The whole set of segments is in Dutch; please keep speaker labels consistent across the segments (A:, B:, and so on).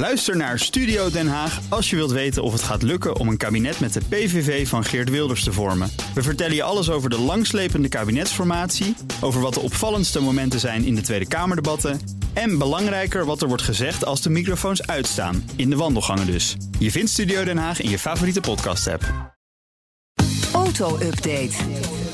A: Luister naar Studio Den Haag als je wilt weten of het gaat lukken om een kabinet met de PVV van Geert Wilders te vormen. We vertellen je alles over de langslepende kabinetsformatie, over wat de opvallendste momenten zijn in de Tweede Kamerdebatten en belangrijker wat er wordt gezegd als de microfoons uitstaan, in de wandelgangen dus. Je vindt Studio Den Haag in je favoriete podcast-app.
B: Auto-update.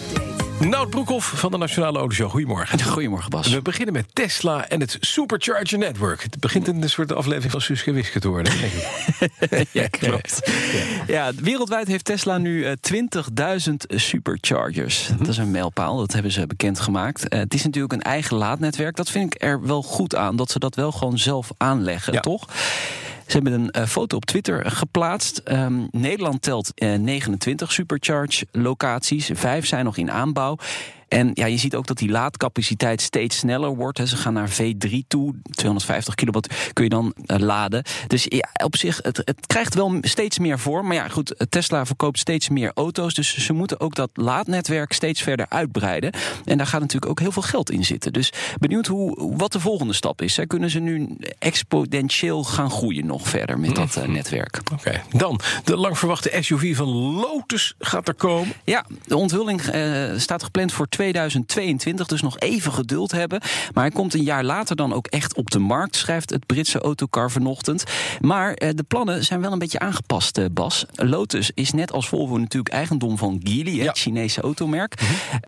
C: Nout Broekhoff van de Nationale Autoshow. Goedemorgen.
D: Goedemorgen, Bas.
C: We beginnen met Tesla en het Supercharger Network. Het begint in een soort aflevering van Suske Wiske te worden. Denk ik.
D: ja, klopt. Ja, wereldwijd heeft Tesla nu uh, 20.000 superchargers. Dat is een mijlpaal, dat hebben ze bekendgemaakt. Uh, het is natuurlijk een eigen laadnetwerk. Dat vind ik er wel goed aan, dat ze dat wel gewoon zelf aanleggen,
C: Ja.
D: toch? Ze hebben een eh, foto op Twitter geplaatst. Ehm, Nederland telt eh, 29 supercharge locaties. Vijf zijn nog in aanbouw. En ja, je ziet ook dat die laadcapaciteit steeds sneller wordt. Hè. Ze gaan naar V3 toe. 250 kilowatt kun je dan eh, laden. Dus ja, op zich, het, het krijgt wel steeds meer vorm. Maar ja, goed, Tesla verkoopt steeds meer auto's. Dus ze moeten ook dat laadnetwerk steeds verder uitbreiden. En daar gaat natuurlijk ook heel veel geld in zitten. Dus benieuwd hoe, wat de volgende stap is. Hè. Kunnen ze nu exponentieel gaan groeien nog verder met dat eh, netwerk?
C: Oké, dan de lang verwachte SUV van Lotus gaat er komen.
D: Ja, de onthulling eh, staat gepland voor 2022, dus nog even geduld hebben. Maar hij komt een jaar later dan ook echt op de markt, schrijft het Britse autocar vanochtend. Maar eh, de plannen zijn wel een beetje aangepast, eh, Bas. Lotus is net als Volvo natuurlijk eigendom van Geely,
C: Ja.
D: het Chinese automerk.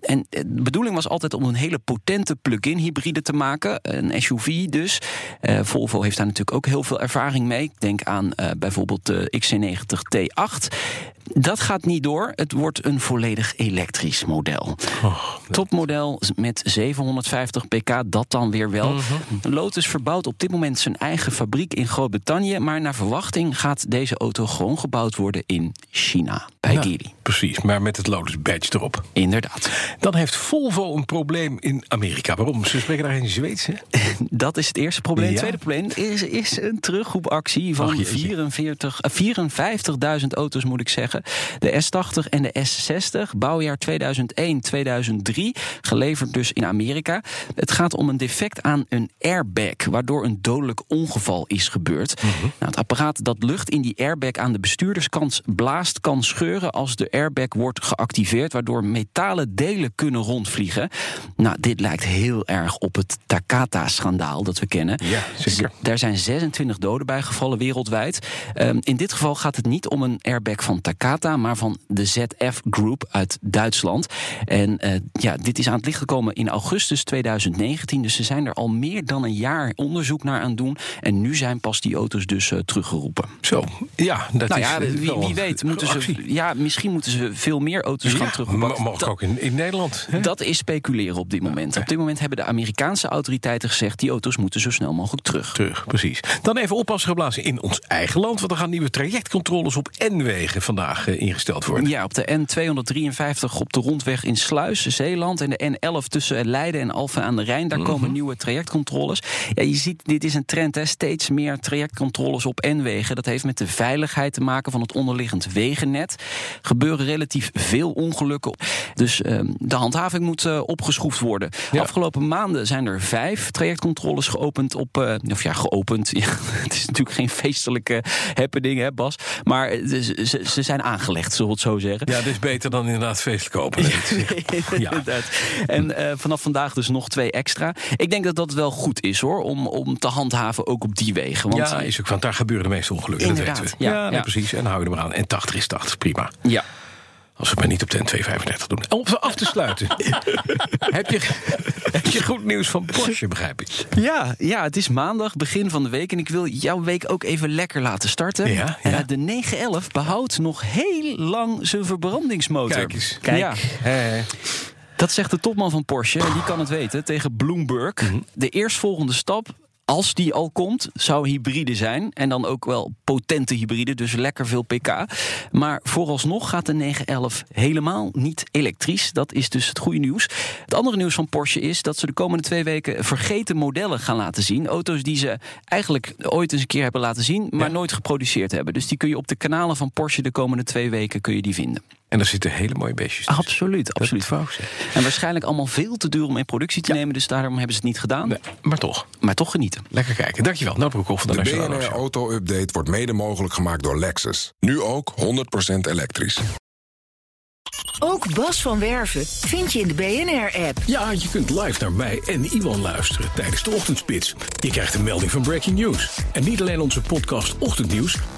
D: En eh, de bedoeling was altijd om een hele potente plug-in hybride te maken, een SUV dus. Eh, Volvo heeft daar natuurlijk ook heel veel ervaring mee. Ik denk aan bijvoorbeeld de XC90 T8. Dat gaat niet door. Het wordt een volledig elektrisch model. Topmodel met 750 pk, dat dan weer wel. Lotus verbouwt op dit moment zijn eigen fabriek in Groot-Brittannië. Maar naar verwachting gaat deze auto gewoon gebouwd worden in China, Geely.
C: Precies, maar met het Lotus badge erop.
D: Inderdaad.
C: Dan heeft Volvo een probleem in Amerika. Waarom? Ze spreken daar geen Zweeds, hè?
D: Dat is het eerste probleem.
C: Ja.
D: Het tweede probleem is, is een terugroepactie van
C: jeetje.
D: 44, eh, 54.000 auto's, moet ik zeggen. De S80 en de S60, bouwjaar 2001-2003, geleverd dus in Amerika. Het gaat om een defect aan een airbag, waardoor een dodelijk ongeval is gebeurd.
C: Mhm.
D: Nou, het apparaat dat lucht in die airbag aan de bestuurderskant blaast, kan scheuren als de airbag wordt geactiveerd, waardoor metalen delen kunnen rondvliegen. Nou, dit lijkt heel erg op het Takata-schandaal dat we kennen.
C: Ja, zeker.
D: Daar zijn 26 doden bij gevallen wereldwijd. Ehm, in dit geval gaat het niet om een airbag van Takata, maar van de ZF Group uit Duitsland. En eh, ja, dit is aan het licht gekomen in augustus 2019. Dus ze zijn er al meer dan een jaar onderzoek naar aan het doen. En nu zijn pas die auto's dus eh, teruggeroepen.
C: Zo, ja, dat
D: nou
C: is
D: ja,
C: eh,
D: wie, wie weet, moeten ze, ja, misschien moeten ze veel meer auto's gaan terugroepen.
C: mo- mogelijk ook in, in Nederland. hè?
D: Dat is speculeren op dit moment. Op dit moment hebben de Amerikaanse autoriteiten gezegd... die auto's moeten zo snel mogelijk terug.
C: Terug, precies. Dan even oppassen geblazen in ons eigen land. Want er gaan nieuwe trajectcontroles op N-wegen vandaag eh, ingesteld worden.
D: Ja, op de N253 op de rondweg in Sluis, Zeeland... en de N11 tussen Leiden en Alphen aan de Rijn... daar komen nieuwe trajectcontroles. Ja, je ziet, dit is een trend, hè. steeds meer trajectcontroles op N-wegen. Dat heeft met de veiligheid te maken van het onderliggend wegennet. Gebeuren relatief veel ongelukken. Dus ehm, de handhaving moet eh, opgeschroefd worden.
C: Ja.
D: Afgelopen maanden zijn er vijf trajectcontroles geopend op... eh, of ja, geopend. Ja, het is natuurlijk geen feestelijke happening, hè Bas? Maar eh, ze, ze, zijn aangelegd, zullen we het zo zeggen.
C: Ja, dit is beter dan inderdaad feestelijk open. Ja.
D: Inderdaad. En eh, vanaf vandaag dus nog twee extra. Ik denk dat dat wel goed is hoor, om, om te handhaven ook op die wegen. Want,
C: Ja, is ook, want daar gebeuren de meeste ongelukken. Dat
D: Inderdaad,
C: weten we.
D: ja, ja.
C: precies. En dan hou je er maar aan. En 80 is 80, prima.
D: Ja.
C: Als we het maar niet op de N235 doen. Om af te sluiten. heb, je, heb je goed nieuws van Porsche, begrijp ik?
D: Ja, ja, het is maandag, begin van de week. En ik wil jouw week ook even lekker laten starten.
C: Ja, ja.
D: Eh, de 911 behoudt nog heel lang zijn verbrandingsmotor.
C: Kijk eens.
D: Ja.
C: Hè.
D: Dat zegt de topman van Porsche, en die kan het weten, tegen Bloomberg.
C: Mhm.
D: De eerstvolgende stap, als die al komt, zou hybride zijn. En dan ook wel potente hybride, dus lekker veel pk. Maar vooralsnog gaat de 911 helemaal niet elektrisch. Dat is dus het goede nieuws. Het andere nieuws van Porsche is dat ze de komende twee weken vergeten modellen gaan laten zien. Auto's die ze eigenlijk ooit eens een keer hebben laten zien, maar
C: Ja.
D: nooit geproduceerd hebben. Dus die kun je op de kanalen van Porsche de komende twee weken kun je die vinden.
C: En daar zitten hele mooie beestjes tussen.
D: Absoluut, absoluut.
C: Dat.
D: En waarschijnlijk allemaal veel te duur om in productie te nemen. Dus daarom hebben ze het niet gedaan.
C: Nee, maar toch,
D: Maar toch genieten.
C: lekker kijken. Dankjewel, Nou Broekhoff van de,
B: De
C: Nationale
B: BNR. Auto Update wordt mede mogelijk gemaakt door Lexus. Nu ook 100% elektrisch.
E: Ook Bas van Werven vind je in de BNR-app.
F: Ja, je kunt live naar mij en Iwan luisteren tijdens de ochtendspits. Je krijgt een melding van Breaking News. En niet alleen onze podcast Ochtendnieuws,